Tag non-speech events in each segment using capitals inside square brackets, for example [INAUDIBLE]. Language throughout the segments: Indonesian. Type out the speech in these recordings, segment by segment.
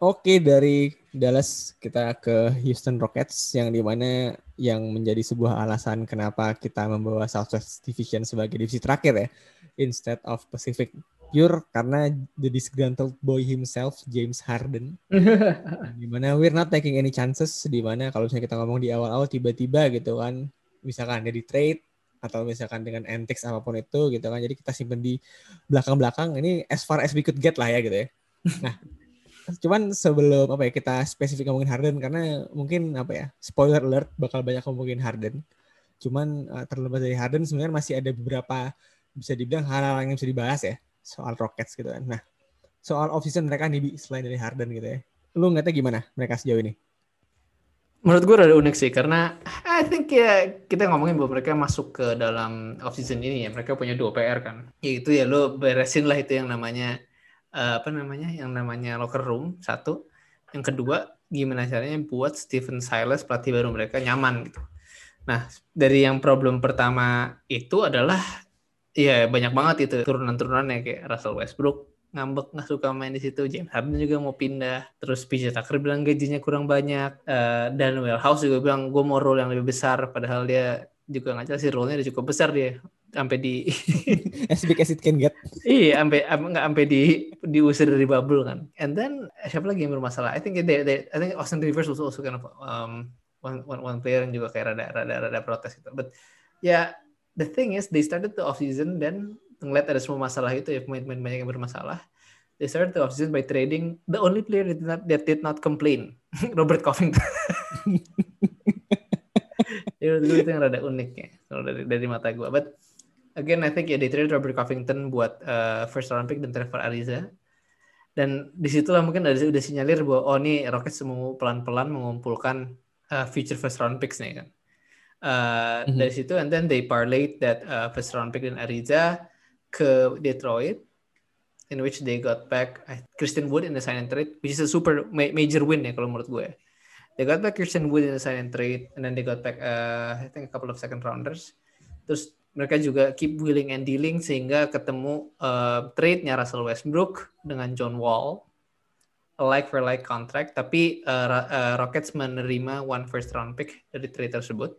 Oke dari Dallas kita ke Houston Rockets yang di mana yang menjadi sebuah alasan kenapa kita membawa Southwest Division sebagai divisi terakhir ya instead of Pacific pure karena the disgruntled boy himself James Harden. [LAUGHS] Di mana we're not taking any chances di mana kalau misalnya kita ngomong di awal-awal tiba-tiba gitu kan misalkan jadi trade atau misalkan dengan antics apa pun itu gitu kan jadi kita simpen di belakang-belakang ini as far as we could get lah ya gitu ya [LAUGHS] nah cuman sebelum apa ya kita spesifik ngomongin Harden karena mungkin apa ya spoiler alert bakal banyak ngomongin Harden cuman uh, terlepas dari Harden sebenarnya masih ada beberapa bisa dibilang hal-hal yang bisa dibahas ya soal Rockets gitu kan. Nah, soal off season mereka nih selain dari Harden gitu ya. Lu ngeliatnya gimana mereka sejauh ini? Menurut gue rada unik sih karena I think ya kita ngomongin bahwa mereka masuk ke dalam off season ini ya mereka punya dua PR kan. Yaitu ya lo beresin lah itu yang namanya uh, apa namanya yang namanya locker room satu. Yang kedua gimana caranya buat Stephen Silas pelatih baru mereka nyaman gitu. Nah dari yang problem pertama itu adalah Iya banyak banget itu turunan-turunannya kayak Russell Westbrook ngambek nggak suka main di situ. James Harden juga mau pindah. Terus PJ Tucker bilang gajinya kurang banyak. Uh, dan Will House juga bilang gue mau role yang lebih besar. Padahal dia juga nggak jelas sih role-nya cukup besar dia. Sampai di [LAUGHS] as big as it can get. Iya sampai nggak sampai di diusir dari bubble kan. And then siapa lagi yang bermasalah? I think they, they, I think Austin Rivers was also kind of um, one, one, one player yang juga kayak rada rada rada protes gitu. But ya yeah, the thing is they started the off season dan ngeliat ada semua masalah itu ya pemain-pemain banyak yang bermasalah. They started the off season by trading the only player that did not, that did not complain [LAUGHS] Robert Covington. [LAUGHS] Itu, itu yang rada unik ya kalau dari dari mata gue but again I think ya yeah, they traded Robert Covington buat uh, first round pick dan Trevor Ariza. Dan di situlah mungkin ada udah sinyalir bahwa oh nih Rockets mau pelan-pelan mengumpulkan uh, future first round picks nih kan. Uh, mm-hmm. dari situ and then they parlayed that uh, first round pick in Ariza ke Detroit in which they got back Christian Wood in the sign and trade which is a super ma- major win ya kalau menurut gue they got back Christian Wood in the sign and trade and then they got back uh, I think a couple of second rounders. Terus mereka juga keep willing and dealing sehingga ketemu uh, trade-nya Russell Westbrook dengan John Wall. Like for like contract tapi uh, uh, Rockets menerima one first round pick dari trade tersebut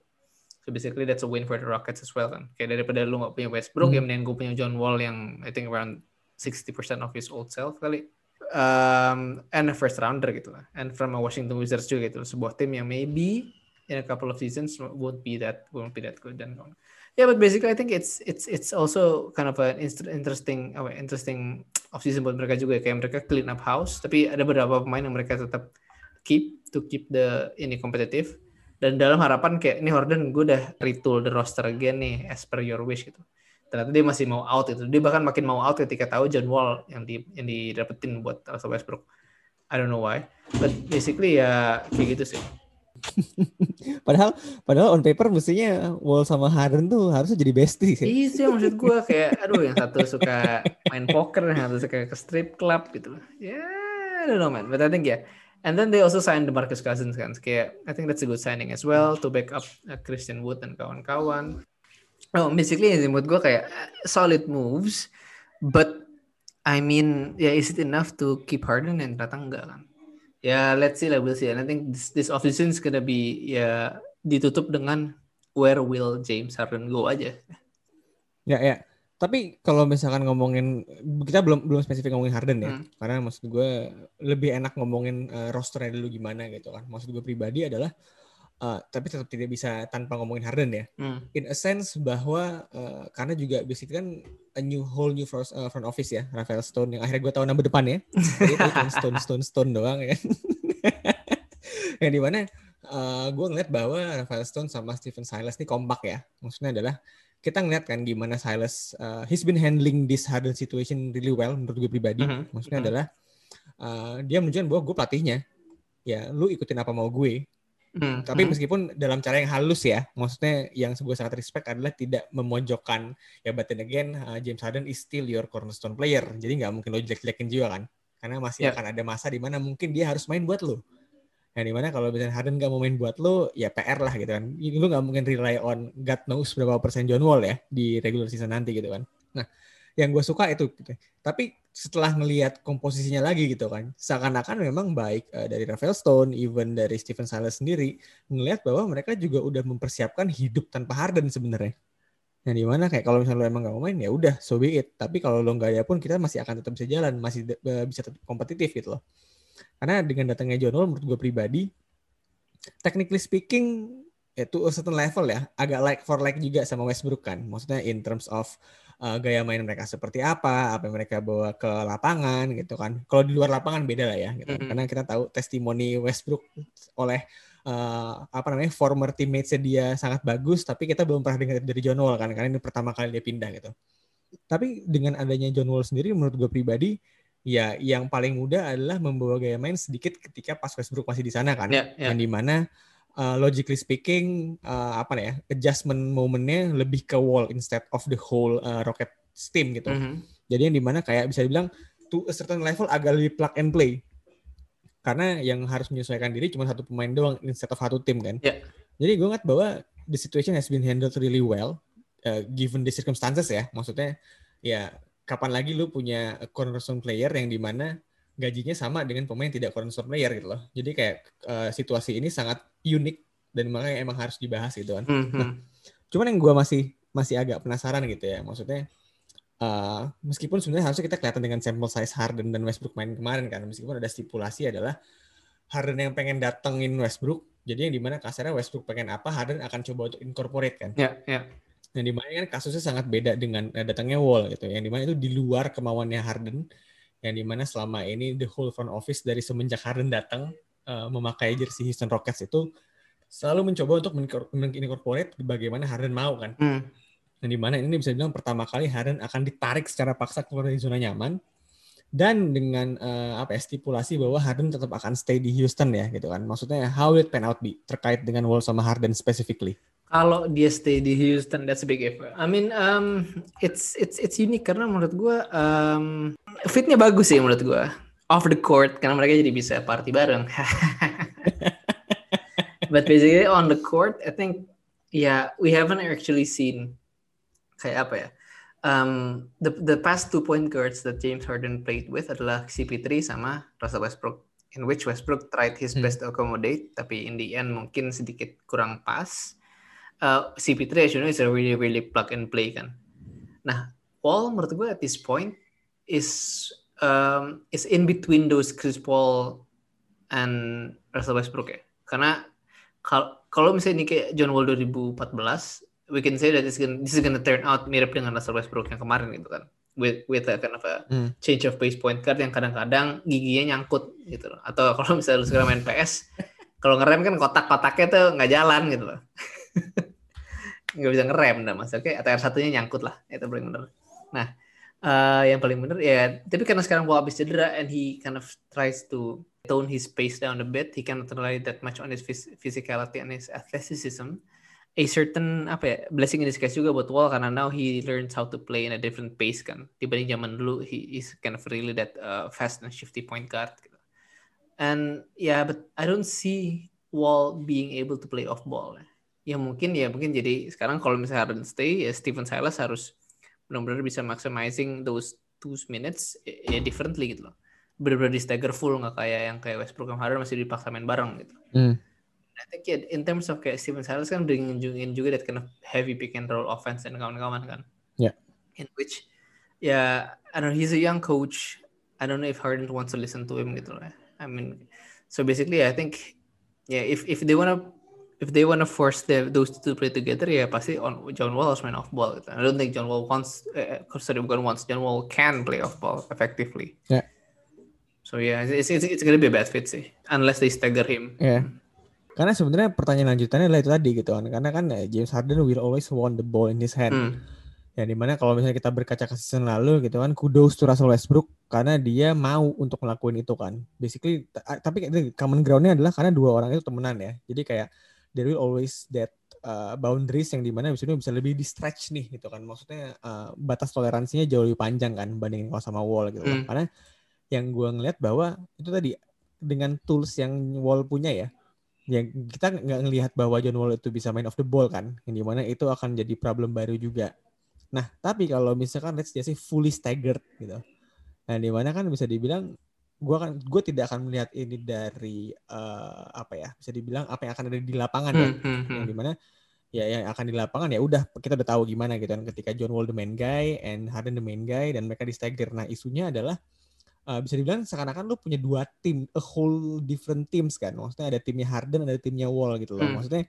So basically that's a win for the Rockets as well kan. Kayak daripada lu gak punya Westbrook, hmm. ya mendingan gue punya John Wall yang I think around 60% of his old self kali. Um, and a first rounder gitu lah. And from a Washington Wizards juga gitu. Sebuah tim yang maybe in a couple of seasons won't be that won't be that good dan yeah but basically I think it's it's it's also kind of an interesting apa interesting off season buat mereka juga kayak mereka clean up house tapi ada beberapa pemain yang mereka tetap keep to keep the ini kompetitif dan dalam harapan kayak ini Harden gue udah retool the roster again nih as per your wish gitu. Ternyata dia masih mau out itu dia bahkan makin mau out ketika tahu John Wall yang di yang didapetin buat Russell Westbrook. I don't know why but basically ya kayak gitu sih. [LAUGHS] Padahal padahal on paper mestinya Wall sama Harden tuh harusnya jadi bestie sih. Iya sih maksud gue kayak aduh yang satu suka main poker yang satu suka ke strip club gitu. Ya yeah, I don't know man, but I think ya yeah, And then they also signed the Marcus Cousins kan. Kayak I think that's a good signing as well to back up uh, Christian Wood dan kawan-kawan. Oh, basically menurut gue kayak uh, solid moves, but I mean, yeah, is it enough to keep Harden and ternyata enggak kan? Ya yeah, let's see lah, we'll see. And I think this, this offseason is gonna be ya yeah, ditutup dengan where will James Harden go aja. Ya yeah, ya. Yeah. Tapi kalau misalkan ngomongin kita belum belum spesifik ngomongin Harden ya, hmm. karena maksud gue lebih enak ngomongin uh, rosternya dulu gimana gitu kan. Maksud gue pribadi adalah uh, tapi tetap tidak bisa tanpa ngomongin Harden ya. Hmm. In a sense bahwa uh, karena juga basically kan a new whole new front, uh, front office ya, Rafael Stone yang akhirnya gue tahu nama depan ya. Itu Stone Stone Stone doang ya. [LAUGHS] yang di mana uh, gue ngeliat bahwa Rafael Stone sama Stephen Silas ini kompak ya. Maksudnya adalah kita ngeliat kan gimana Silas uh, he's been handling this Harden situation really well menurut gue pribadi. Uh-huh. Maksudnya uh-huh. adalah uh, dia menunjukkan bahwa gue pelatihnya. Ya, lu ikutin apa mau gue. Uh-huh. Tapi meskipun dalam cara yang halus ya, maksudnya yang sebuah sangat respect adalah tidak memojokkan ya but then again uh, James Harden is still your cornerstone player. Jadi nggak mungkin lo jelek-jelekin juga kan. Karena masih yeah. akan ada masa di mana mungkin dia harus main buat lo Yang di mana kalau misalnya Harden gak mau main buat lo, ya PR lah gitu kan. Lo gak mungkin rely on God knows berapa persen John Wall ya di regular season nanti gitu kan. Nah, yang gue suka itu gitu. tapi setelah ngelihat komposisinya lagi gitu kan seakan-akan memang baik uh, dari Rafael Stone even dari Stephen Silas sendiri ngelihat bahwa mereka juga udah mempersiapkan hidup tanpa Harden sebenarnya yang di mana kayak kalau misalnya lo emang gak mau main ya udah so be it tapi kalau lo nggak ada pun kita masih akan tetap bisa jalan masih uh, bisa tetap kompetitif gitu loh karena dengan datangnya John Wall menurut gue pribadi technically speaking itu ya, certain level ya agak like for like juga sama Westbrook kan maksudnya in terms of uh, gaya main mereka seperti apa, apa yang mereka bawa ke lapangan gitu kan. Kalau di luar lapangan beda lah ya, gitu. Mm-hmm. Karena kita tahu testimoni Westbrook oleh uh, apa namanya former teammates dia sangat bagus, tapi kita belum pernah dengar dari John Wall kan, karena ini pertama kali dia pindah gitu. Tapi dengan adanya John Wall sendiri, menurut gue pribadi, ya yang paling mudah adalah membawa gaya main sedikit ketika pas Westbrook masih di sana kan, yeah, yeah. yang di mana uh, logically speaking uh, apa ya adjustment momennya lebih ke wall instead of the whole uh, rocket steam gitu. Mm -hmm. Jadi yang di mana kayak bisa dibilang to a certain level agak lebih plug and play. Karena yang harus menyesuaikan diri cuma satu pemain doang instead of satu tim kan. Yeah. Jadi gue ngeliat bahwa the situation has been handled really well uh, given the circumstances ya. Maksudnya ya kapan lagi lu punya cornerstone player yang di mana gajinya sama dengan pemain tidak cornerstone player gitu loh. Jadi kayak uh, situasi ini sangat unik dan makanya emang harus dibahas gitu kan. Mm -hmm. nah, cuman yang gue masih masih agak penasaran gitu ya, maksudnya uh, meskipun sebenarnya harusnya kita kelihatan dengan sampel size Harden dan Westbrook main kemarin kan, meskipun ada stipulasi adalah Harden yang pengen datengin Westbrook, jadi yang di mana kasarnya Westbrook pengen apa, Harden akan coba untuk incorporate kan. Yeah. Yeah. Yang di mana kan kasusnya sangat beda dengan eh, datangnya Wall gitu, yang di mana itu di luar kemauannya Harden, yang di mana selama ini the whole front office dari semenjak Harden datang uh, memakai jersey Houston Rockets itu selalu mencoba untuk mengincorporate bagaimana Harden mau kan. Hmm. Dan di mana ini bisa bilang pertama kali Harden akan ditarik secara paksa keluar dari zona nyaman dan dengan uh, apa ya stipulasi bahwa Harden tetap akan stay di Houston ya gitu kan. Maksudnya how it pan out be terkait dengan Wall sama Harden specifically. Kalau dia stay di Houston, that's a big if. I mean, um, it's it's it's unique karena menurut gue um, fitnya bagus sih menurut gue off the court karena mereka jadi bisa party bareng. [LAUGHS] But basically on the court, I think yeah we haven't actually seen kayak apa ya. Um, the the past two point guards that James Harden played with adalah CP3 sama Russell Westbrook. In which Westbrook tried his hmm. best to accommodate, tapi in the end mungkin sedikit kurang pas. Uh, CP3 as you know is a really really plug and play kan. Nah, Paul menurut gue at this point is um, is in between those Chris Paul and Russell Westbrook ya. Karena kalau kalau misalnya ini kayak John Wall 2014, we can say that this, gonna, this is gonna turn out mirip dengan Russell Westbrook yang kemarin gitu kan. With with a kind of a hmm. change of pace point guard yang kadang-kadang giginya nyangkut gitu loh. Atau kalau misalnya lu sekarang main PS, [LAUGHS] kalau ngerem kan kotak-kotaknya tuh nggak jalan gitu loh. [LAUGHS] nggak bisa ngerem dah mas. Oke, ATR satunya nyangkut lah. Itu paling bener. Nah, uh, yang paling benar ya tapi karena sekarang Paul habis cedera and he kind of tries to tone his pace down a bit he cannot rely that much on his phys physicality and his athleticism a certain apa ya blessing in disguise juga buat Wall karena now he learns how to play in a different pace kan dibanding zaman dulu he is kind of really that uh, fast and shifty point guard gitu. and yeah but I don't see Wall being able to play off ball ya mungkin ya mungkin jadi sekarang kalau misalnya Harden stay ya Stephen Silas harus benar-benar bisa maximizing those two minutes ya differently gitu loh benar-benar di stagger full nggak kayak yang kayak Westbrook sama Harden masih dipaksa main bareng gitu. Mm. I think yeah, in terms of kayak Steven Silas kan bringing juga that kind of heavy pick and roll offense dan kawan-kawan kan. Yeah. In which ya yeah, I don't know he's a young coach. I don't know if Harden wants to listen to him gitu loh. I mean so basically I think yeah if if they wanna if they want to force the, those two to play together ya pasti on John Wall harus main off ball gitu. I don't think John Wall wants uh, sorry bukan wants John Wall can play off ball effectively. Yeah. So yeah, it's, it's, it's gonna be a bad fit sih unless they stagger him. Yeah. Karena sebenarnya pertanyaan lanjutannya adalah itu tadi gitu kan. Karena kan eh, James Harden will always want the ball in his hand. Hmm. Ya di mana kalau misalnya kita berkaca ke season lalu gitu kan, kudos to Russell Westbrook karena dia mau untuk ngelakuin itu kan. Basically, tapi common groundnya adalah karena dua orang itu temenan ya. Jadi kayak there will always that uh, boundaries yang di mana bisa bisa lebih di stretch nih gitu kan maksudnya uh, batas toleransinya jauh lebih panjang kan bandingin kalau sama wall gitu mm. karena yang gue ngeliat bahwa itu tadi dengan tools yang wall punya ya yang kita nggak ngelihat bahwa John Wall itu bisa main off the ball kan yang di mana itu akan jadi problem baru juga Nah, tapi kalau misalkan let's say fully staggered gitu. Nah, di mana kan bisa dibilang gue kan gue tidak akan melihat ini dari uh, apa ya bisa dibilang apa yang akan ada di lapangan ya. Hmm, hmm, hmm. yang di mana ya yang akan di lapangan ya udah kita udah tahu gimana gitu kan. Ketika John Wall the main guy and Harden the main guy dan mereka di stagger. Nah isunya adalah uh, bisa dibilang seakan-akan lu punya dua tim a whole different teams kan. Maksudnya ada timnya Harden ada timnya Wall gitu loh. Hmm. maksudnya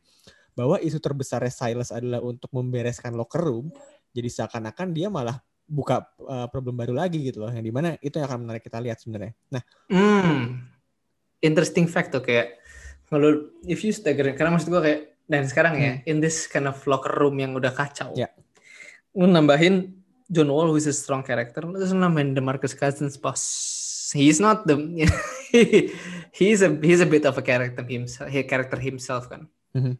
bahwa isu terbesarnya Silas adalah untuk membereskan locker room jadi seakan-akan dia malah buka uh, problem baru lagi gitu loh yang di mana itu yang akan menarik kita lihat sebenarnya nah hmm. interesting fact tuh kayak kalau if you stagger karena maksud gue kayak dan sekarang ya, hmm. ya in this kind of locker room yang udah kacau yeah. lu nambahin John Wall who is a strong character lu terus nambahin DeMarcus Cousins pas he's not the [LAUGHS] he's a he's a bit of a character himself he character himself kan mm -hmm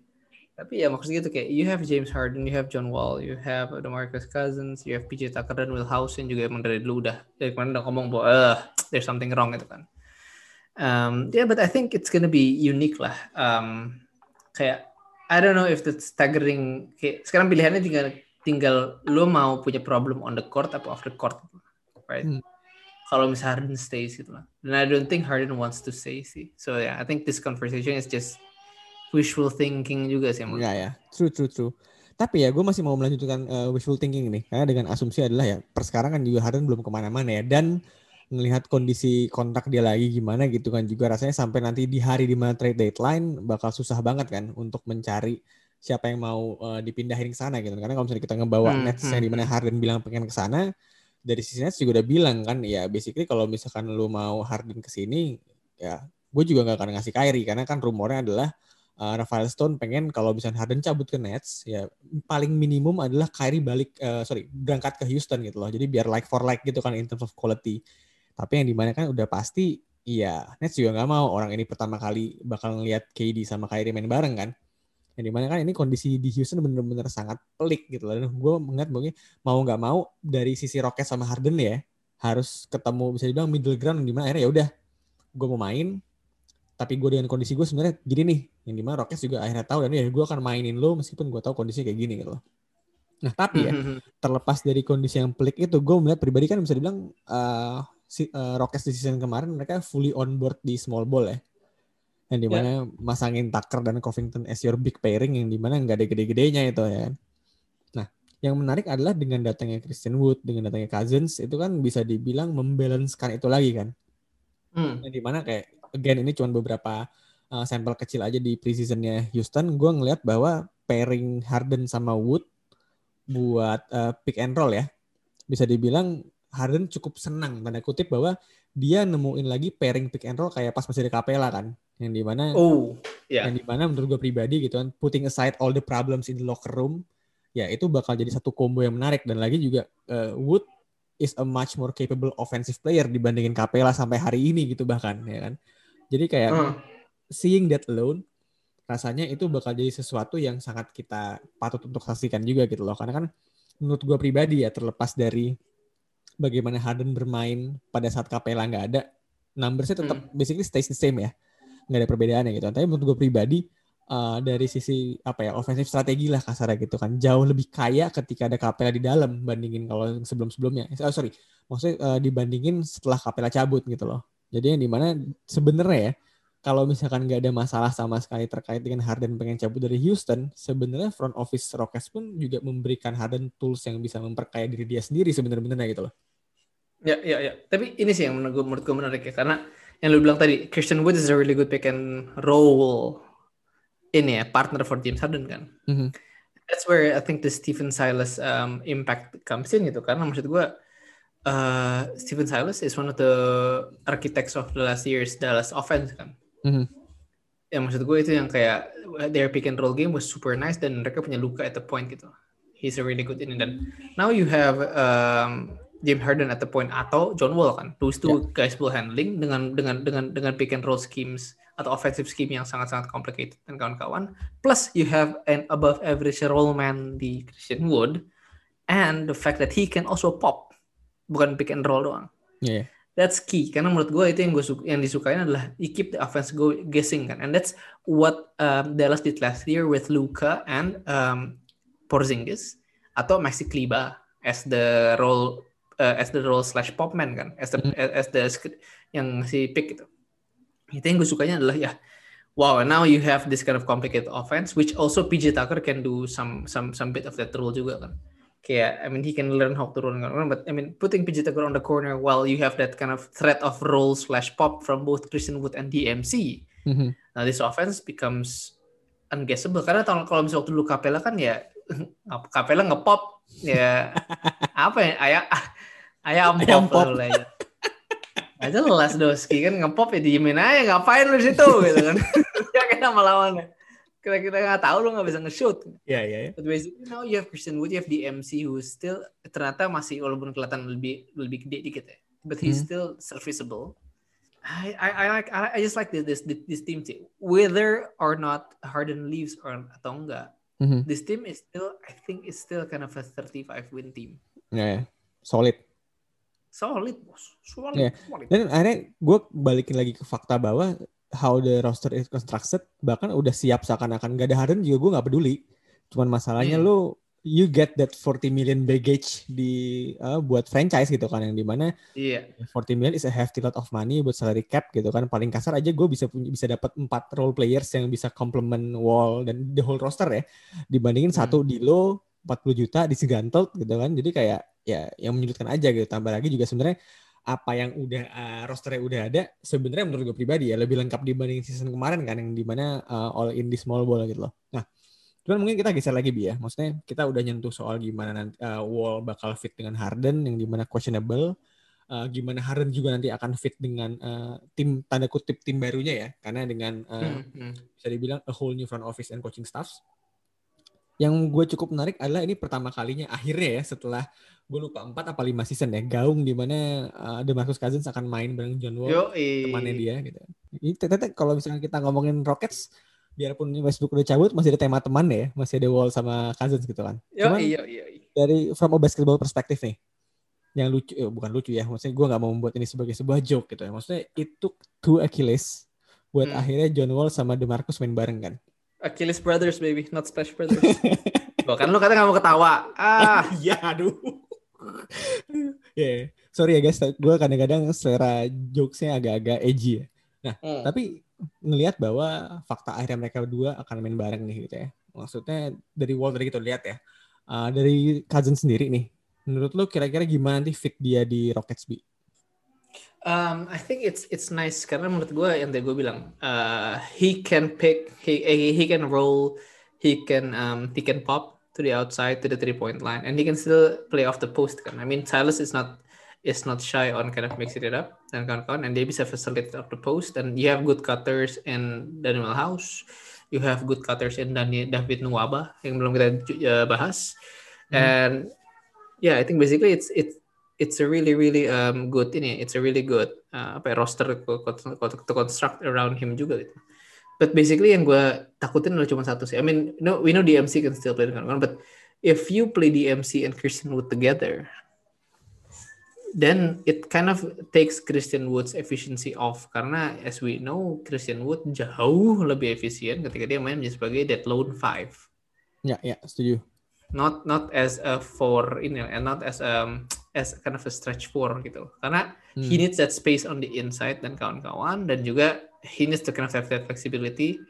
tapi ya maksudnya gitu kayak you have James Harden, you have John Wall, you have DeMarcus Cousins, you have PJ Tucker dan Will Housen juga emang dari dulu udah dari kemarin udah ngomong bahwa uh, there's something wrong gitu kan. Um, yeah, but I think it's gonna be unique lah. Um, kayak I don't know if the staggering kayak sekarang pilihannya tinggal tinggal lo mau punya problem on the court atau off the court, right? Hmm. Kalau misalnya Harden stays gitu lah. Dan I don't think Harden wants to stay sih. So yeah, I think this conversation is just wishful thinking juga sih Ya ya, true true true. Tapi ya gue masih mau melanjutkan uh, wishful thinking nih, karena dengan asumsi adalah ya persekarang kan juga Harden belum ke mana-mana ya dan melihat kondisi kontrak dia lagi gimana gitu kan juga rasanya sampai nanti di hari di mana trade deadline bakal susah banget kan untuk mencari siapa yang mau uh, dipindahin ke sana gitu karena kalau misalnya kita ngebawa hmm, Nets hmm. yang di mana hmm. Harden bilang pengen ke sana dari sisi Nets juga udah bilang kan ya basically kalau misalkan lu mau Harden ke sini ya gue juga nggak akan ngasih Kyrie karena kan rumornya adalah uh, Rafael Stone pengen kalau misalnya Harden cabut ke Nets ya paling minimum adalah Kyrie balik uh, sorry berangkat ke Houston gitu loh. Jadi biar like for like gitu kan in terms of quality. Tapi yang di mana kan udah pasti iya Nets juga nggak mau orang ini pertama kali bakal ngelihat KD sama Kyrie main bareng kan. Yang di mana kan ini kondisi di Houston bener-bener sangat pelik gitu loh. Dan gue melihat mungkin mau nggak mau dari sisi Rockets sama Harden ya harus ketemu bisa dibilang middle ground di mana akhirnya ya udah gue mau main tapi gue dengan kondisi gue sebenarnya gini nih yang di mana Rockets juga akhirnya tahu dan ya gue akan mainin lo meskipun gue tahu kondisi kayak gini gitu loh nah tapi ya mm-hmm. terlepas dari kondisi yang pelik itu gue melihat pribadi kan bisa dibilang uh, si, uh, Rockets di season kemarin mereka fully on board di small ball ya yang di mana yeah. masangin Tucker dan Covington as your big pairing yang di mana nggak ada gede-gedenya itu ya kan nah yang menarik adalah dengan datangnya Christian Wood dengan datangnya Cousins itu kan bisa dibilang membalancekan itu lagi kan hmm. yang di mana kayak again ini cuma beberapa uh, sampel kecil aja di preseasonnya Houston, gue ngelihat bahwa pairing Harden sama Wood buat uh, pick and roll ya, bisa dibilang Harden cukup senang tanda kutip bahwa dia nemuin lagi pairing pick and roll kayak pas masih di Capella kan, yang di mana oh yeah. yang di mana menurut gue pribadi gitu kan, putting aside all the problems in the locker room, ya itu bakal jadi satu combo yang menarik dan lagi juga uh, Wood is a much more capable offensive player dibandingin Capella sampai hari ini gitu bahkan ya kan. Jadi kayak uh. seeing that alone rasanya itu bakal jadi sesuatu yang sangat kita patut untuk saksikan juga gitu loh. Karena kan menurut gue pribadi ya terlepas dari bagaimana Harden bermain pada saat Capella nggak ada, numbersnya tetap hmm. basically stays the same ya. Nggak ada perbedaannya gitu. Tapi menurut gue pribadi uh, dari sisi apa ya ofensif strategi lah kasarnya gitu kan jauh lebih kaya ketika ada Capella di dalam bandingin kalau sebelum-sebelumnya. Oh, sorry, maksudnya uh, dibandingin setelah Capella cabut gitu loh. Jadi yang di mana sebenarnya ya kalau misalkan nggak ada masalah sama sekali terkait dengan Harden pengen cabut dari Houston, sebenarnya front office Rockets pun juga memberikan Harden tools yang bisa memperkaya diri dia sendiri sebenarnya gitu loh. Ya, ya, ya. Tapi ini sih yang menurut gue, menurut gue menarik ya, karena yang lu bilang tadi, Christian Wood is a really good pick and roll ini ya, partner for James Harden kan. Mm -hmm. That's where I think the Stephen Silas um, impact comes in gitu, karena maksud gue, uh, Stephen Silas is one of the architects of the last year's Dallas offense kan. Mm-hmm. Ya maksud gue itu yang kayak their pick and roll game was super nice dan mereka punya luka at the point gitu. He's a really good in dan now you have um, James Harden at the point atau John Wall kan. Those two yeah. guys ball handling dengan dengan dengan dengan pick and roll schemes atau offensive scheme yang sangat-sangat complicated dan kawan-kawan. Plus you have an above average role man di Christian Wood and the fact that he can also pop bukan pick and roll doang. Yeah. That's key karena menurut gue itu yang gue yang disukain adalah you keep the offense go guessing kan, and that's what um, Dallas did last year with Luka and um, Porzingis atau Maxi Kleber as the role uh, as the role slash popman kan as the hmm. as the yang si pick itu itu yang gue sukanya adalah ya wow and now you have this kind of complicated offense which also PJ Tucker can do some some some bit of that role juga kan kayak I mean he can learn how to run but I mean putting Tucker on the corner while you have that kind of threat of roll slash pop from both Christian Wood and DMC mm-hmm. now this offense becomes unguessable karena kalau misalnya waktu dulu Capella kan ya [LAUGHS] Capella ngepop ya [LAUGHS] apa ya ayah ayam, ayam pop, pop. lah Aja jelas Doski kan ngepop ya diemin aja ngapain lu situ gitu kan [LAUGHS] ya kita melawannya kira-kira nggak tahu lu nggak bisa nge-shoot. Iya, iya, iya. But basically now you have Christian Wood, you have the MC who still ternyata masih walaupun kelihatan lebih lebih gede dikit ya. But he's hmm. still serviceable. I, I I like I, just like this this this team sih. Whether or not Harden leaves or atau enggak, mm-hmm. this team is still I think is still kind of a 35 win team. Ya, yeah, yeah. solid. Solid bos, solid. Yeah. solid. Dan akhirnya gue balikin lagi ke fakta bahwa how the roster is constructed bahkan udah siap seakan-akan gak ada Harden juga gue nggak peduli cuman masalahnya hmm. lu you get that 40 million baggage di uh, buat franchise gitu kan yang di mana yeah. 40 million is a hefty lot of money buat salary cap gitu kan paling kasar aja gue bisa punya bisa dapat empat role players yang bisa complement wall dan the whole roster ya dibandingin hmm. satu di low 40 juta di Sigantot gitu kan jadi kayak ya yang menyulitkan aja gitu tambah lagi juga sebenarnya apa yang udah uh, rosternya udah ada sebenarnya menurut gue pribadi ya lebih lengkap dibanding season kemarin kan yang di mana uh, all in di small ball gitu loh. Nah, cuman mungkin kita geser lagi bi ya. Maksudnya kita udah nyentuh soal gimana nanti uh, wall bakal fit dengan Harden yang di mana questionable. Uh, gimana Harden juga nanti akan fit dengan uh, tim tanda kutip tim barunya ya karena dengan uh, hmm, hmm. bisa dibilang a whole new front office and coaching staffs yang gue cukup menarik adalah ini pertama kalinya akhirnya ya setelah gue lupa empat apa lima season ya gaung di mana uh, Demarcus Cousins akan main bareng John Wall Yoi. temannya dia gitu. Ini teteh kalau misalnya kita ngomongin Rockets biarpun Westbrook udah cabut masih ada tema teman ya masih ada Wall sama Cousins gitu kan. Cuman yo, yo, yo. dari from a basketball perspektif nih yang lucu eh, bukan lucu ya maksudnya gue nggak mau membuat ini sebagai sebuah joke gitu ya maksudnya itu two Achilles buat hmm. akhirnya John Wall sama DeMarcus main bareng kan Achilles Brothers baby, not Splash Brothers. [LAUGHS] Loh, kan lu kata gak mau ketawa. Ah, [LAUGHS] iya aduh. ya, yeah. sorry ya guys, gue kadang-kadang selera jokesnya agak-agak edgy ya. Nah, hmm. tapi ngelihat bahwa fakta akhirnya mereka berdua akan main bareng nih gitu ya. Maksudnya dari Wall tadi kita lihat ya. Uh, dari cousin sendiri nih, menurut lu kira-kira gimana nanti fit dia di Rockets B? Um, I think it's it's nice karena menurut gue yang tadi gue bilang uh, he can pick he he can roll he can um, he can pop to the outside to the three point line and he can still play off the post kan I mean Silas is not is not shy on kind of mixing it up dan kawan-kawan and dia bisa facilitate off the post and you have good cutters in Daniel House you have good cutters in Dani, David Nuwaba yang belum kita uh, bahas hmm. and yeah I think basically it's it's it's a really really um, good ini it's a really good uh, apa ya, roster to construct around him juga gitu. But basically yang gue takutin adalah cuma satu sih. I mean, no, we know DMC can still play dengan kan, but if you play DMC and Christian Wood together, then it kind of takes Christian Wood's efficiency off karena as we know Christian Wood jauh lebih efisien ketika dia main sebagai dead lone five. Ya, ya, setuju. Not not as a four ini, and not as um as kind of a stretch four gitu karena hmm. he needs that space on the inside dan kawan-kawan dan juga he needs to kind of have that flexibility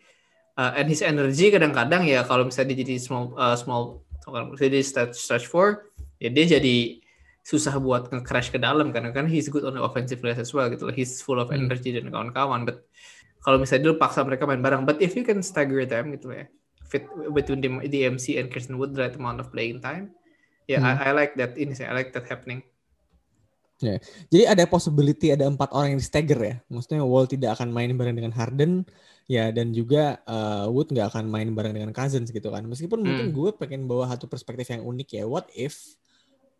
uh, and his energy kadang-kadang ya kalau misalnya dia jadi small uh, small jadi stretch stretch four ya dia jadi susah buat nge-crash ke dalam karena kan he's good on the offensive glass as well gitu he's full of hmm. energy hmm. dan kawan-kawan but kalau misalnya dulu paksa mereka main bareng but if you can stagger them gitu ya fit between the, the MC and Christian Wood the right amount of playing time ya yeah, hmm. I, I like that ini sih I like that happening Ya. Jadi ada possibility ada empat orang yang di stagger ya. Maksudnya Wall tidak akan main bareng dengan Harden ya dan juga uh, Wood nggak akan main bareng dengan Cousins gitu kan. Meskipun hmm. mungkin gue pengen bawa satu perspektif yang unik ya. What if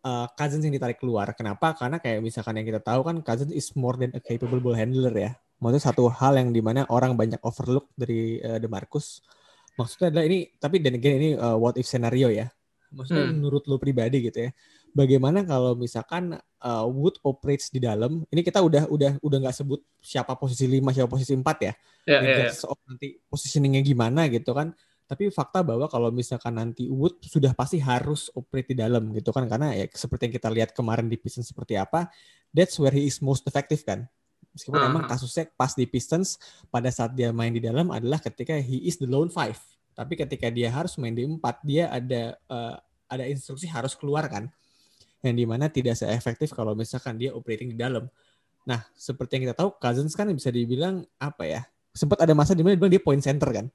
uh, Cousins yang ditarik keluar? Kenapa? Karena kayak misalkan yang kita tahu kan Cousins is more than a capable ball handler ya. Maksudnya satu hal yang di mana orang banyak overlook dari uh, DeMarcus. Maksudnya adalah ini tapi dan again ini uh, what if scenario ya Maksudnya hmm. menurut lo pribadi gitu ya. Bagaimana kalau misalkan uh, Wood operates di dalam? Ini kita udah udah udah nggak sebut siapa posisi lima siapa posisi empat ya. Yeah, yeah, yeah. Soal nanti positioningnya gimana gitu kan. Tapi fakta bahwa kalau misalkan nanti Wood sudah pasti harus operate di dalam gitu kan karena ya seperti yang kita lihat kemarin di Pistons seperti apa, that's where he is most effective kan. Meskipun uh -huh. emang kasusnya pas di Pistons pada saat dia main di dalam adalah ketika he is the lone five. Tapi ketika dia harus main di empat, dia ada uh, ada instruksi harus keluar kan. Yang di mana tidak se-efektif kalau misalkan dia operating di dalam. Nah, seperti yang kita tahu, Cousins kan bisa dibilang apa ya? Sempat ada masa di mana dia point center kan.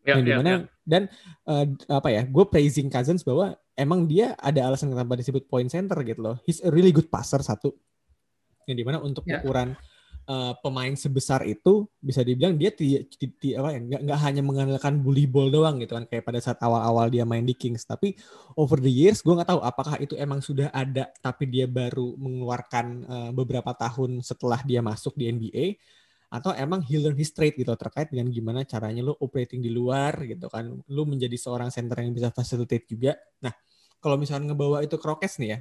Ya, yang di mana ya, ya. dan uh, apa ya? Gue praising Cousins bahwa emang dia ada alasan kenapa disebut point center gitu loh. He's a really good passer satu. Yang di mana untuk ya. ukuran uh, pemain sebesar itu bisa dibilang dia tidak ya nggak hanya mengandalkan bully ball doang gitu kan kayak pada saat awal-awal dia main di Kings. Tapi over the years gue nggak tahu apakah itu emang sudah ada tapi dia baru mengeluarkan uh, beberapa tahun setelah dia masuk di NBA atau emang he learn his trade gitu terkait dengan gimana caranya lu operating di luar gitu kan. Lu menjadi seorang center yang bisa facilitate juga. Nah kalau misalnya ngebawa itu krokes nih ya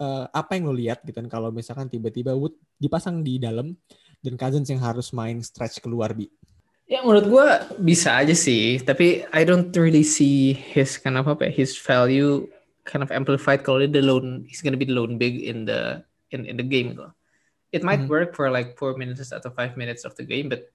uh, apa yang lo lihat gitu kan kalau misalkan tiba-tiba Wood dipasang di dalam dan Cousins yang harus main stretch keluar bi Ya menurut gue bisa aja sih, tapi I don't really see his kind of apa ya, his value kind of amplified kalau dia the lone, he's gonna be the lone big in the in in the game gitu. It might mm -hmm. work for like four minutes atau five minutes of the game, but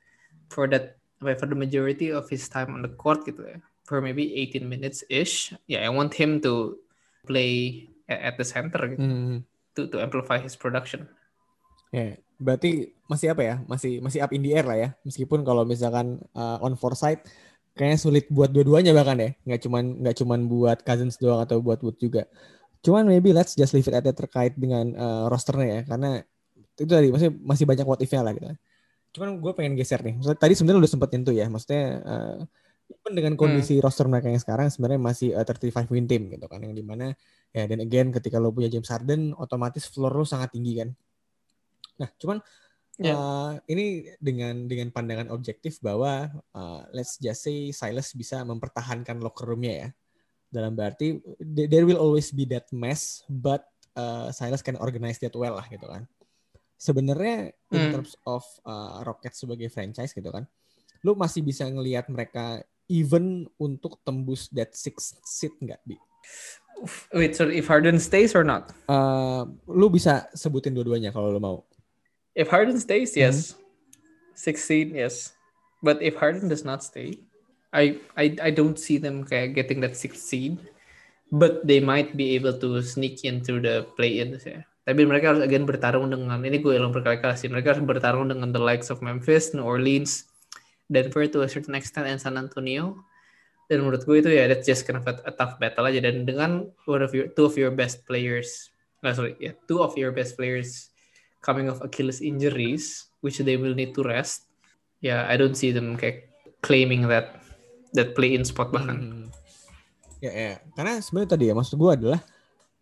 for that for the majority of his time on the court gitu ya, for maybe 18 minutes ish, yeah, I want him to play at the center gitu, hmm. to to amplify his production. Ya, yeah. berarti masih apa ya? Masih masih up in the air lah ya. Meskipun kalau misalkan uh, on foresight kayaknya sulit buat dua-duanya bahkan ya. Nggak cuman nggak cuman buat Cousins doang atau buat Wood juga. Cuman maybe let's just leave it at that terkait dengan uh, rosternya ya. Karena itu tadi masih masih banyak what if-nya lah gitu. Cuman gue pengen geser nih. Maksudnya, tadi sebenarnya udah sempet nyentuh ya. Maksudnya uh, dengan kondisi hmm. roster mereka yang sekarang sebenarnya masih uh, 35 win team gitu kan. Yang di mana Ya, dan again ketika lo punya James Harden, otomatis floor lo sangat tinggi kan. Nah, cuman yeah. Ya. uh, ini dengan dengan pandangan objektif bahwa uh, let's just say Silas bisa mempertahankan locker roomnya ya. Dalam berarti there will always be that mess, but uh, Silas can organize that well lah gitu kan. Sebenarnya mm. in hmm. terms of uh, Rockets sebagai franchise gitu kan, lu masih bisa ngelihat mereka even untuk tembus that six seat nggak bi? Wait, so if Harden stays or not? Uh, lu bisa sebutin dua-duanya kalau lu mau. If Harden stays, yes. Mm-hmm. 16, yes. But if Harden does not stay, I I I don't see them kayak getting that sixth seed. But they might be able to sneak into the play-in ya. Tapi mereka harus again bertarung dengan ini gue ulang berkali-kali sih. Mereka harus bertarung dengan the likes of Memphis, New Orleans, Denver to a certain extent, and San Antonio. Dan menurut gue itu ya that's just kind of a, a tough battle aja. Dan dengan one of your two of your best players nah sorry yeah, two of your best players coming off Achilles injuries which they will need to rest ya yeah, I don't see them kayak claiming that that play in spot bahkan. Hmm. ya ya. Karena sebenarnya tadi ya maksud gue adalah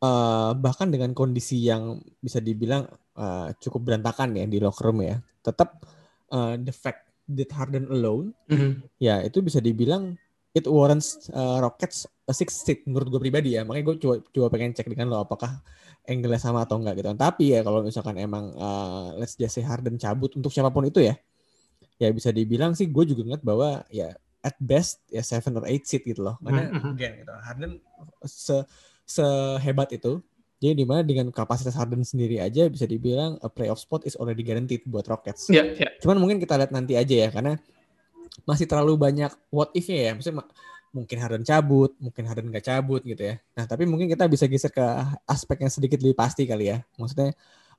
uh, bahkan dengan kondisi yang bisa dibilang uh, cukup berantakan ya di locker room ya tetap uh, the fact that Harden alone mm -hmm. ya itu bisa dibilang it warrants uh, Rockets a six seat menurut gue pribadi ya makanya gue coba coba pengen cek dengan lo apakah angle sama atau enggak gitu tapi ya kalau misalkan emang uh, let's just say Harden cabut untuk siapa pun itu ya ya bisa dibilang sih gue juga ngeliat bahwa ya at best ya seven or eight seat gitu loh karena mm-hmm. again gitu Harden se sehebat itu jadi di mana dengan kapasitas Harden sendiri aja bisa dibilang a playoff spot is already guaranteed buat Rockets. Yeah, yeah. Cuman mungkin kita lihat nanti aja ya karena masih terlalu banyak what if-nya ya. Maksudnya mungkin Harden cabut, mungkin Harden nggak cabut gitu ya. Nah, tapi mungkin kita bisa geser ke aspek yang sedikit lebih pasti kali ya. Maksudnya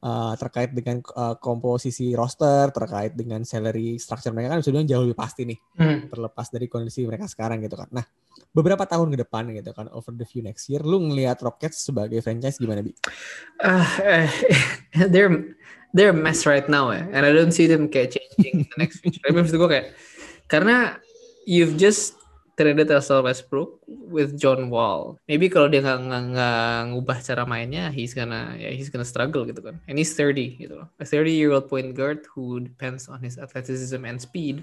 uh, terkait dengan uh, komposisi roster, terkait dengan salary structure mereka kan sudah jauh lebih pasti nih. Hmm. Terlepas dari kondisi mereka sekarang gitu kan. Nah, beberapa tahun ke depan gitu kan over the few next year lu ngelihat Rockets sebagai franchise gimana bi? Uh, uh, they're they're a mess right now ya, and I don't see them kayak changing the next future. Tapi maksud gue kayak karena you've just traded Russell Westbrook with John Wall. Maybe kalau dia nggak nggak ngubah cara mainnya, he's gonna yeah, he's gonna struggle gitu kan. And he's 30 gitu A 30 year old point guard who depends on his athleticism and speed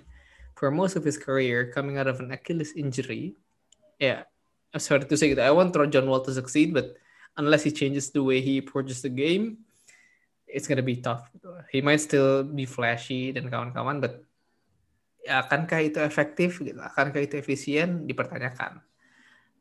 for most of his career coming out of an Achilles injury. Yeah, I'm sorry to say that I want John Wall to succeed, but unless he changes the way he approaches the game, it's gonna be tough. He might still be flashy dan kawan-kawan, but akankah itu efektif gitu? Akankah itu efisien? Dipertanyakan.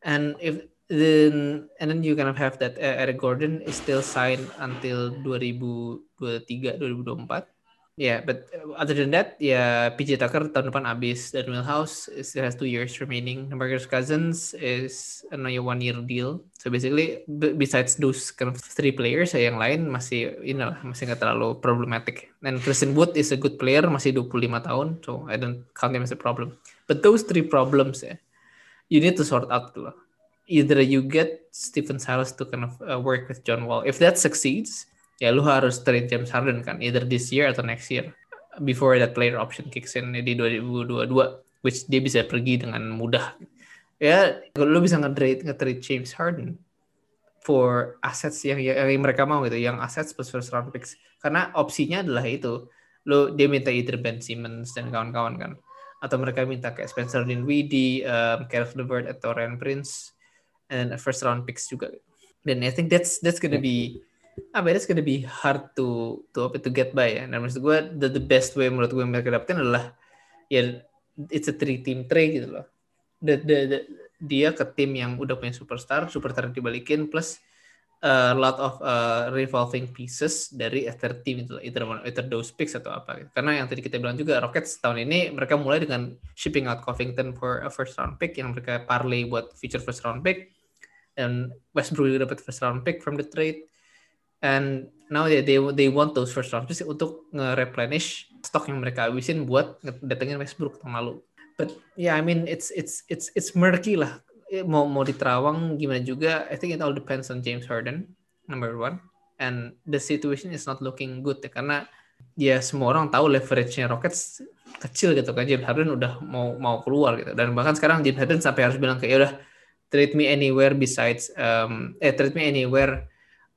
And if then and then you kind of have that uh, Eric Gordon is still signed until 2023 2024 Yeah, but uh, other than that, ya yeah, PJ Tucker tahun depan habis dan Millhouse still has two years remaining. Marcus Cousins is another one year deal. So basically, besides those kind of three players, ya yang lain masih inilah masih nggak terlalu problematic. And Christian Wood is a good player, masih 25 tahun, so I don't count him as a problem. But those three problems ya, you need to sort out dulu. Either you get Stephen Silas to kind of uh, work with John Wall. If that succeeds, ya lu harus trade James Harden kan either this year atau next year before that player option kicks in di 2022 which dia bisa pergi dengan mudah. Ya lu bisa nge-trade nge-trade James Harden for assets yang, yang, yang mereka mau gitu yang assets plus first round picks. Karena opsinya adalah itu lu dia minta either Ben Simmons dan kawan-kawan kan atau mereka minta kayak Spencer Dinwiddie, um, Kevin LeVert atau Ryan Prince and first round picks juga. Dan I think that's that's gonna be apa it's gonna be hard to to apa to get by ya. Dan maksud gue the, the best way menurut gue mereka dapetin adalah ya it's a three team trade gitu loh. The, the, the, dia ke tim yang udah punya superstar, superstar dibalikin plus a lot of uh, revolving pieces dari other team itu either, either those picks atau apa gitu. karena yang tadi kita bilang juga Rockets tahun ini mereka mulai dengan shipping out Covington for a first round pick yang mereka parlay buat future first round pick dan Westbrook juga dapat first round pick from the trade and now they they, they want those first round picks untuk nge-replenish stok yang mereka habisin buat datengin Westbrook tahun lalu. But yeah, I mean it's it's it's it's murky lah. Eh, mau mau diterawang gimana juga, I think it all depends on James Harden number one. And the situation is not looking good ya karena ya semua orang tahu leverage-nya Rockets kecil gitu kan James Harden udah mau mau keluar gitu dan bahkan sekarang James Harden sampai harus bilang kayak ya udah trade me anywhere besides um, eh trade me anywhere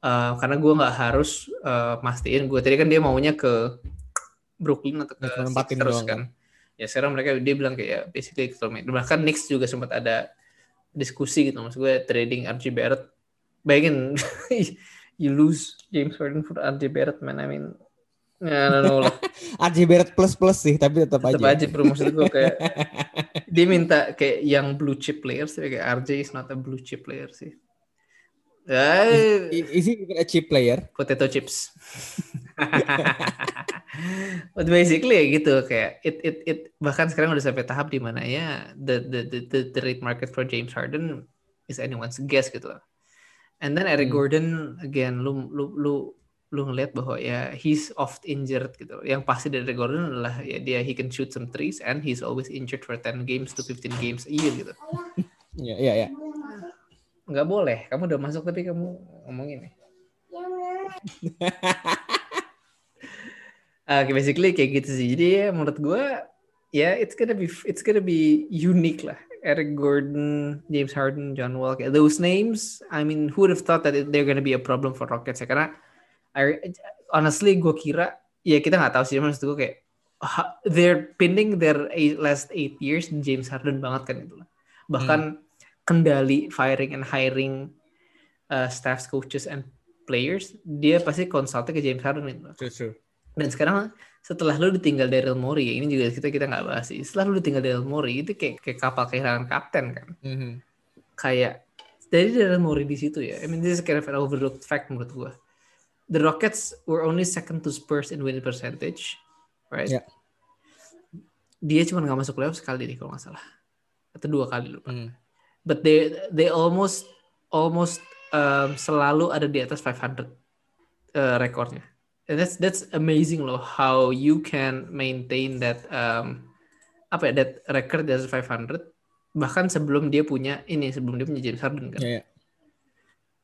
uh, karena gue nggak harus uh, mastiin gue tadi kan dia maunya ke Brooklyn atau ke Sixers kan. Ya sekarang mereka dia bilang kayak ya, basically bahkan Knicks juga sempat ada diskusi gitu maksud gue trading RJ Barrett. Bayangin [LAUGHS] you lose James Harden for RJ Barrett man I mean Ya, no, [LAUGHS] RJ Barrett plus plus sih, tapi tetap, tetap aja. Tetap aja, bro. Maksud gue kayak [LAUGHS] dia minta kayak yang blue chip players, kayak RJ is not a blue chip player sih. Uh, is, is he even a chip player? Potato chips. But basically ya gitu kayak it it it bahkan sekarang udah sampai tahap di mana ya the, the the the the rate market for James Harden is anyone's guess gitu loh. And then Eric hmm. Gordon again lu lu lu lu ngeliat bahwa ya he's oft injured gitu. Yang pasti dari Gordon adalah ya dia he can shoot some threes and he's always injured for 10 games to 15 games a year gitu. Iya [LAUGHS] iya iya nggak boleh kamu udah masuk tapi kamu ngomong ini uh, basically kayak gitu sih jadi ya menurut gue ya yeah, it's gonna be it's gonna be unique lah Eric Gordon, James Harden, John Wall, those names. I mean, who would have thought that they're gonna be a problem for Rockets ya? Karena I, honestly, gue kira ya kita nggak tahu sih, maksud gue kayak they're pinning their eight, last eight years James Harden banget kan itu lah. Bahkan hmm kendali firing and hiring uh, staff, coaches and players, dia pasti konsultnya ke James Harden itu. True, Dan sekarang setelah lu ditinggal Daryl Morey, ini juga kita kita nggak bahas sih. Setelah lu ditinggal Daryl Morey itu kayak kayak kapal kehilangan kapten kan. Mm-hmm. Kayak dari Daryl Morey di situ ya. I mean this is kind of an overlooked fact menurut gua. The Rockets were only second to Spurs in winning percentage, right? Yeah. Dia cuma nggak masuk playoff sekali nih kalau nggak salah, atau dua kali lupa. Mm but they they almost almost um, selalu ada di atas 500 uh, rekornya. And that's that's amazing loh how you can maintain that um, apa ya that record di atas 500 bahkan sebelum dia punya ini sebelum dia punya James Harden kan. Yeah, yeah.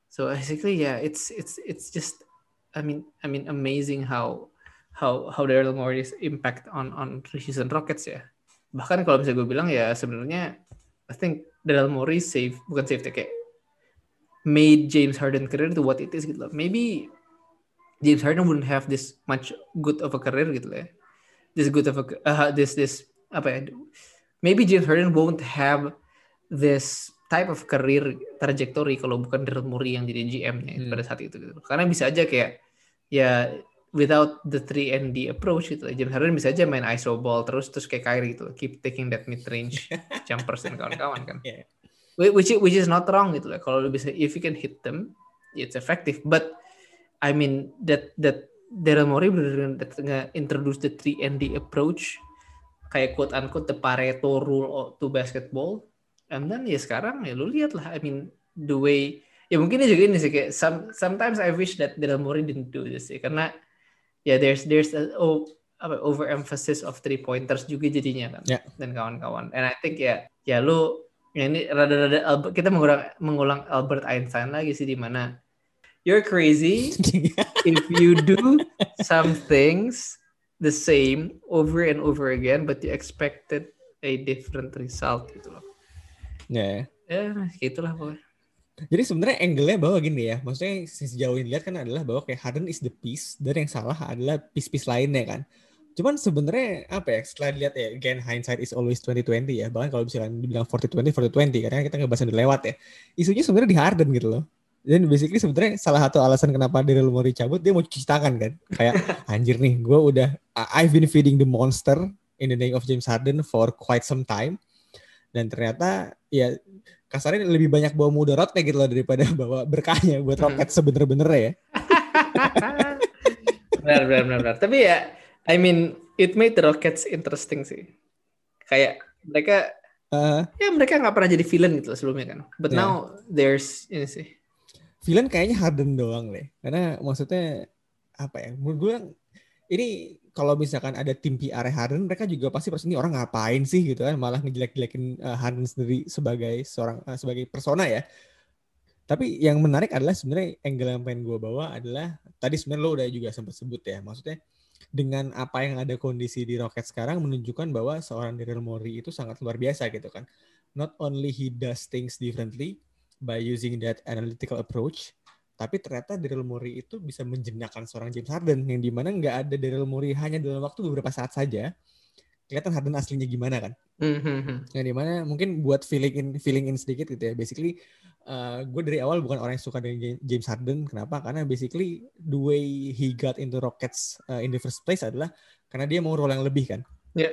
So basically yeah it's it's it's just I mean I mean amazing how how how Daryl Morey's impact on on Houston Rockets ya. Bahkan kalau bisa gue bilang ya sebenarnya I think Daryl Morey save bukan save kayak made James Harden career to what it is gitu loh. Maybe James Harden wouldn't have this much good of a career gitu loh ya. This good of a uh, this this apa ya? Maybe James Harden won't have this type of career trajectory kalau bukan Daryl Morey yang jadi GM-nya hmm. pada saat itu gitu. Karena bisa aja kayak ya without the 3 and D approach gitu. James Harden bisa aja main iso ball terus terus kayak Kyrie gitu. Keep taking that mid range [LAUGHS] jumpers dan kawan-kawan kan. Yeah. Which which is not wrong gitu lah. Kalau lu bisa if you can hit them, it's effective. But I mean that that Daryl Morey benar-benar introduce the 3 and D approach kayak quote unquote the Pareto rule to basketball. And then ya sekarang ya lu lihat lah I mean the way ya mungkin ini juga ini sih kayak some, sometimes I wish that Daryl Morey didn't do this sih karena ya yeah, there's there's a oh, apa overemphasis of three pointers juga jadinya kan yeah. dan kawan-kawan and I think ya ya lu ya ini rada-rada kita mengulang mengulang Albert Einstein lagi sih di mana you're crazy [LAUGHS] if you do some things the same over and over again but you expected a different result gitu loh ya yeah. ya gitulah pokoknya jadi sebenarnya angle-nya bahwa gini ya, maksudnya sejauh ini lihat kan adalah bahwa kayak Harden is the piece dan yang salah adalah piece-piece lainnya kan. Cuman sebenarnya apa ya, setelah dilihat ya, again hindsight is always 2020 ya, bahkan kalau misalkan dibilang 40-20, 40-20, karena kita ngebahas udah lewat ya. Isunya sebenarnya di Harden gitu loh. Dan basically sebenarnya salah satu alasan kenapa Daryl Morey cabut, dia mau cuci tangan kan. Kayak, [LAUGHS] anjir nih, gue udah, I've been feeding the monster in the name of James Harden for quite some time. Dan ternyata ya kasarnya lebih banyak bawa mudaratnya gitu loh daripada [LAUGHS] bawa berkahnya buat hmm. roket sebener-bener ya. [LAUGHS] benar, benar, benar, benar. Tapi ya, I mean, it made the Rockets interesting sih. Kayak mereka, uh, ya mereka nggak pernah jadi villain gitu loh sebelumnya kan. But yeah. now there's ini sih. Villain kayaknya Harden doang deh. Karena maksudnya apa ya? Menurut gue ini kalau misalkan ada tim PR Harden, mereka juga pasti pasti ini orang ngapain sih gitu kan, malah ngejelek-jelekin uh, Harden sendiri sebagai seorang uh, sebagai persona ya. Tapi yang menarik adalah sebenarnya angle yang pengen gue bawa adalah tadi sebenarnya lo udah juga sempat sebut ya, maksudnya dengan apa yang ada kondisi di Rocket sekarang menunjukkan bahwa seorang Daryl Morey itu sangat luar biasa gitu kan. Not only he does things differently by using that analytical approach, tapi ternyata Daryl Morey itu bisa menjenakkan seorang James Harden yang di mana nggak ada Daryl Morey hanya dalam waktu beberapa saat saja kelihatan Harden aslinya gimana kan? Mm-hmm. yang di mana mungkin buat feeling in feeling in sedikit gitu ya basically uh, gue dari awal bukan orang yang suka dengan James Harden. Kenapa? Karena basically the way he got into Rockets uh, in the first place adalah karena dia mau role yang lebih kan? Yeah.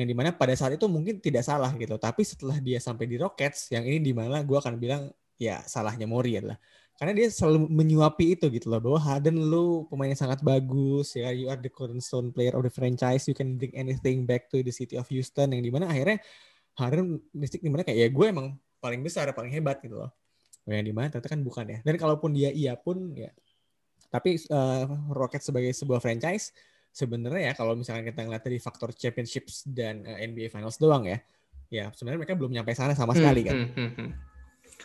yang di mana pada saat itu mungkin tidak salah gitu tapi setelah dia sampai di Rockets yang ini di mana gue akan bilang ya salahnya Mori adalah karena dia selalu menyuapi itu gitu loh bahwa Harden lu pemainnya sangat bagus ya you are the cornerstone player of the franchise you can bring anything back to the city of Houston yang di mana akhirnya Harden mistik di mana kayak ya gue emang paling besar paling hebat gitu loh. Yang di mana ternyata kan bukan ya. Dan kalaupun dia iya pun ya. Tapi uh, Rocket sebagai sebuah franchise sebenarnya ya kalau misalkan kita ngeliat dari faktor championships dan uh, eh, NBA Finals doang ya ya sebenarnya mereka belum nyampe sana sama sekali kan. hmm, hmm, hmm.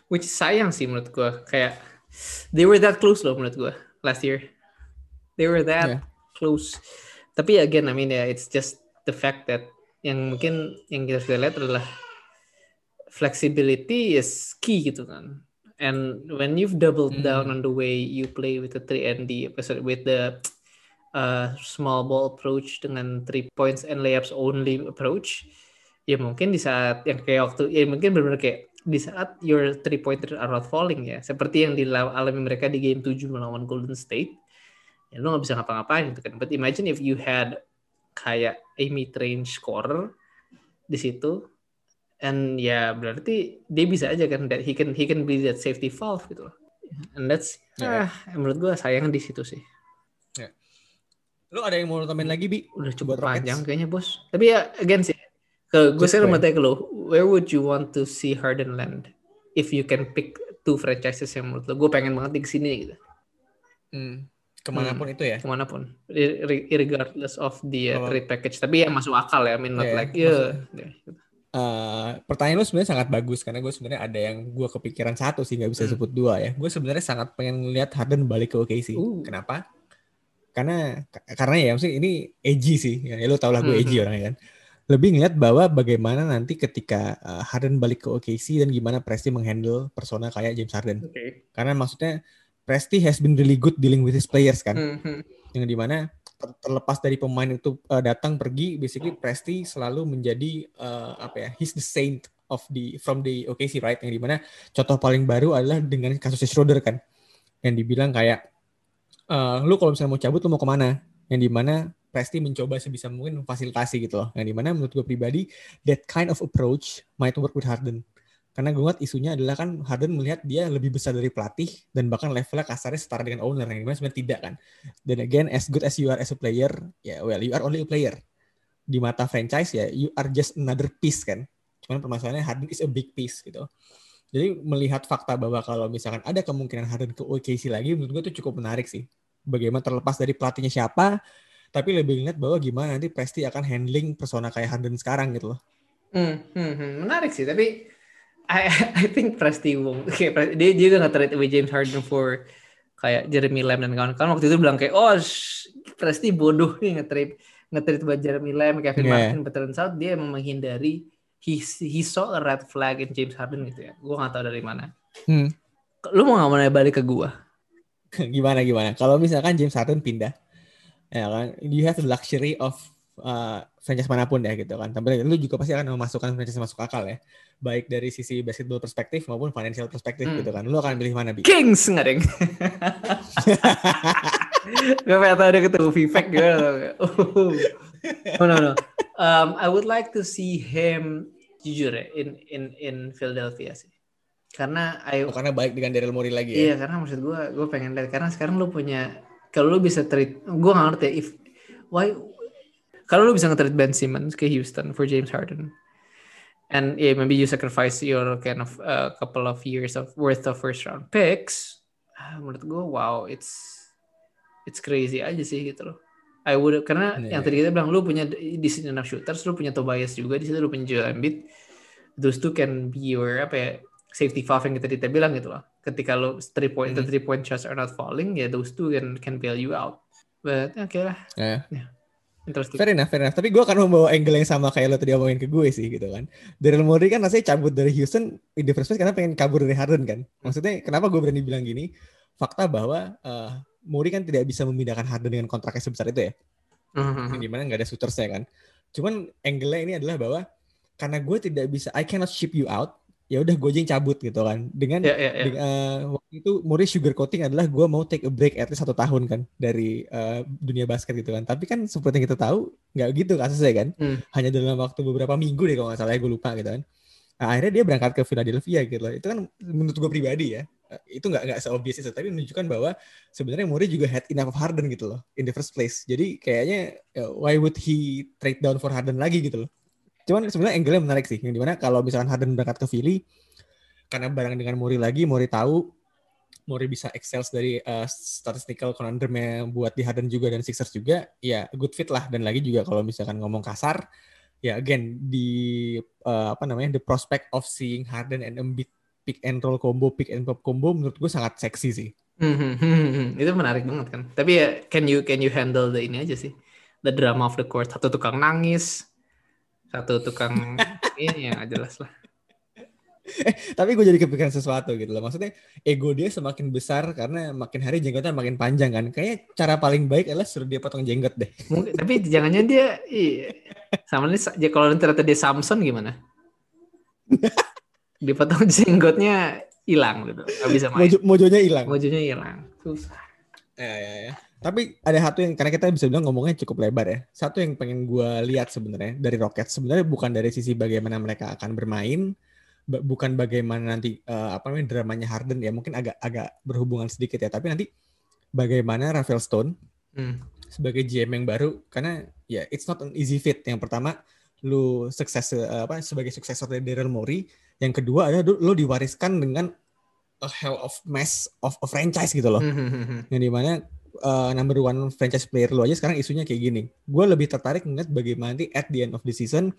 which sayang sih menurut gue kayak they were that close loh menurut gue last year. They were that yeah. close. Tapi again, I mean ya, yeah, it's just the fact that yang mungkin yang kita sudah lihat adalah flexibility is key gitu kan. And when you've doubled mm. down on the way you play with the 3 and D, with the uh, small ball approach dengan three points and layups only approach, ya mungkin di saat yang kayak waktu, ya mungkin benar-benar kayak di saat your three pointer are not falling ya. Seperti yang dialami mereka di game 7 melawan Golden State. Ya lu nggak bisa ngapa-ngapain gitu kan. But imagine if you had kayak a mid range scorer di situ and ya berarti dia bisa aja kan that he can he can be that safety valve gitu and that's yeah. ah, menurut gue sayang di situ sih. Yeah. lu ada yang mau tambahin lagi bi? Udah coba panjang kayaknya bos. Tapi ya again sih ke gue sekarang mau tanya ke lo, where would you want to see Harden land if you can pick two franchises yang menurut lo gue pengen banget di sini gitu. Hmm. Ke mana pun hmm, itu ya? Ke mana pun, regardless of the uh, trade package. Tapi ya masuk akal ya, I mean not yeah, like yeah. yeah. Uh, pertanyaan lo sebenarnya sangat bagus karena gue sebenarnya ada yang gue kepikiran satu sih nggak bisa hmm. sebut dua ya. Gue sebenarnya sangat pengen lihat Harden balik ke OKC. Uh. Kenapa? Karena karena ya maksudnya ini edgy sih. Ya, lo tau lah gue hmm. edgy orangnya kan lebih ngeliat bahwa bagaimana nanti ketika uh, Harden balik ke OKC dan gimana Presti menghandle persona kayak James Harden. Okay. Karena maksudnya Presti has been really good dealing with his players kan. Mm-hmm. Yang di mana terlepas dari pemain itu uh, datang pergi, basically Presti selalu menjadi uh, apa ya, he's the saint of the from the OKC right. Yang di mana contoh paling baru adalah dengan kasus Schroeder kan, yang dibilang kayak uh, lu kalau misalnya mau cabut lu mau ke mana? Yang di mana Presti mencoba sebisa mungkin memfasilitasi gitu loh. Yang di mana menurut gue pribadi, that kind of approach might work with Harden. Karena gue ngeliat isunya adalah kan Harden melihat dia lebih besar dari pelatih dan bahkan levelnya kasarnya setara dengan owner yang di mana sebenarnya tidak kan. Dan again, as good as you are as a player, ya yeah, well you are only a player. Di mata franchise ya you are just another piece kan. Cuman permasalahannya Harden is a big piece gitu. Jadi melihat fakta bahwa kalau misalkan ada kemungkinan Harden ke OKC lagi, menurut gue itu cukup menarik sih. Bagaimana terlepas dari pelatihnya siapa, tapi lebih lihat bahwa gimana nanti Presti akan handling persona kayak Harden sekarang gitu loh. Hmm, hmm, hmm. menarik sih. Tapi I, [LAUGHS] I think Presti wong [LAUGHS] kayak dia juga nggak trade away James Harden for kayak Jeremy Lamb dan kawan-kawan waktu itu bilang kayak oh sh, Presti bodoh nih nge-trade nge-trade buat Jeremy Lamb, Kevin yeah. Martin, but turns out dia emang menghindari he, he saw a red flag in James Harden gitu ya. Gue nggak tahu dari mana. Hmm. Lu mau nggak mau balik ke gua? [LAUGHS] gimana gimana? Kalau misalkan James Harden pindah, ya kan you have the luxury of uh, franchise mana pun ya gitu kan. Tapi lu juga pasti akan memasukkan franchise masuk akal ya. Baik dari sisi basketball perspektif maupun financial perspektif hmm. gitu kan. Lu akan pilih mana bi? Kings nggak deng gue [LAUGHS] pengen tahu ada ketemu Vivek gitu oh. No no. Um, I would like to see him jujur ya in in in Philadelphia sih karena I, oh, karena baik dengan Daryl Morey lagi ya? Iya karena maksud gue gue pengen lihat. Karena sekarang lu punya kalau lu bisa treat gue gak ngerti ya, if why kalau lu bisa nge-trade Ben Simmons ke Houston for James Harden and yeah maybe you sacrifice your kind of uh, couple of years of worth of first round picks uh, menurut gue wow it's it's crazy aja sih gitu loh. I would karena yeah. yang tadi kita bilang lu punya decent enough shooters lu punya Tobias juga di situ lu punya Joel Embiid. Those two can be your apa ya safety valve yang kita, kita bilang gitu loh ketika lo three point mm -hmm. the three point shots are not falling ya yeah, those two can can bail you out but oke okay lah yeah. yeah. Interesting. Fair enough, fair enough. Tapi gue akan membawa angle yang sama kayak lo tadi omongin ke gue sih gitu kan. Daryl Morey kan rasanya cabut dari Houston in the first place karena pengen kabur dari Harden kan. Maksudnya kenapa gue berani bilang gini? Fakta bahwa uh, Morey kan tidak bisa memindahkan Harden dengan kontraknya sebesar itu ya. Mm-hmm. Di mana nggak ada shootersnya kan. Cuman angle-nya ini adalah bahwa karena gue tidak bisa, I cannot ship you out ya udah gue yang cabut gitu kan. Dengan yeah, yeah, yeah. uh, waktu itu Murray sugar coating adalah gue mau take a break at least satu tahun kan dari uh, dunia basket gitu kan. Tapi kan seperti yang kita tahu nggak gitu kasusnya kan. Hmm. hanya dalam waktu beberapa minggu deh kalau nggak salah ya gue lupa gitu kan. Nah, akhirnya dia berangkat ke Philadelphia gitu loh. Itu kan menurut gue pribadi ya uh, itu nggak nggak seobvious itu tapi menunjukkan bahwa sebenarnya Murray juga had enough of Harden gitu loh in the first place. Jadi kayaknya why would he trade down for Harden lagi gitu loh Cuman sebenarnya angle-nya menarik sih. Yang di mana kalau misalkan Harden berangkat ke Philly, karena bareng dengan Murray lagi, Murray tahu Murray bisa excel dari uh, statistical conundrumnya buat di Harden juga dan Sixers juga, ya good fit lah. Dan lagi juga kalau misalkan ngomong kasar, ya again di uh, apa namanya the prospect of seeing Harden and Embiid pick and roll combo, pick and pop combo menurut gue sangat seksi sih. Hmm, hmm, hmm, hmm, itu menarik banget kan. Tapi ya can you can you handle the ini aja sih, the drama of the court. Satu tukang nangis, satu tukang ini yang jelas lah. Eh tapi gue jadi kepikiran sesuatu gitu loh. Maksudnya ego dia semakin besar karena makin hari jenggotnya makin panjang kan. Kayaknya cara paling baik adalah suruh dia potong jenggot deh. Mungkin, tapi jangannya dia iya. sama nih kalau ternyata dia Samson gimana? [LAUGHS] Dipotong jenggotnya hilang gitu nggak bisa main. Mojo, mojonya hilang. Mojonya hilang susah. Ya ya ya tapi ada satu yang karena kita bisa bilang ngomongnya cukup lebar ya. Satu yang pengen gue lihat sebenarnya dari Rocket sebenarnya bukan dari sisi bagaimana mereka akan bermain, bukan bagaimana nanti uh, apa namanya dramanya Harden ya mungkin agak agak berhubungan sedikit ya. Tapi nanti bagaimana Rafael Stone hmm. sebagai GM yang baru karena ya it's not an easy fit. Yang pertama lu sukses uh, apa sebagai suksesor dari Daryl Morey. Yang kedua ada lu diwariskan dengan a hell of mess of a franchise gitu loh. Hmm, hmm, hmm, yang di mana uh, number one franchise player lo aja sekarang isunya kayak gini. Gue lebih tertarik ngeliat bagaimana nanti at the end of the season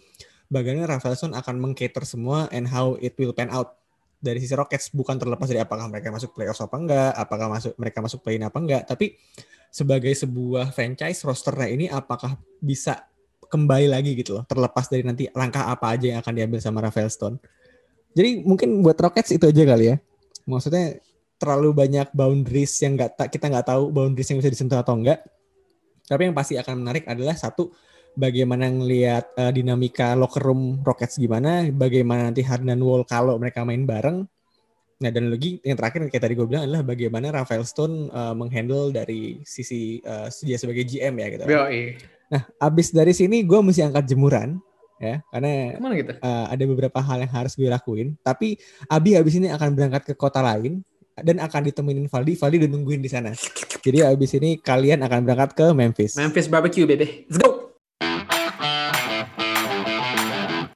bagaimana Rafaelson akan mengcater semua and how it will pan out dari sisi Rockets bukan terlepas dari apakah mereka masuk playoffs apa enggak, apakah masuk mereka masuk play-in apa enggak, tapi sebagai sebuah franchise rosternya ini apakah bisa kembali lagi gitu loh, terlepas dari nanti langkah apa aja yang akan diambil sama Rafael Stone. Jadi mungkin buat Rockets itu aja kali ya. Maksudnya terlalu banyak boundaries yang nggak kita nggak tahu boundaries yang bisa disentuh atau enggak. Tapi yang pasti akan menarik adalah satu bagaimana ngelihat uh, dinamika locker room Rockets gimana, bagaimana nanti Harden Wall kalau mereka main bareng. Nah dan lagi yang terakhir kayak tadi gue bilang adalah bagaimana Rafael Stone uh, menghandle dari sisi uh, dia sebagai GM ya gitu. Nah abis dari sini gue mesti angkat jemuran ya karena gitu? uh, ada beberapa hal yang harus gue lakuin. Tapi Abi abis ini akan berangkat ke kota lain dan akan ditemenin Valdi. Valdi udah nungguin di sana. Jadi abis ini kalian akan berangkat ke Memphis. Memphis barbecue, baby. Let's go.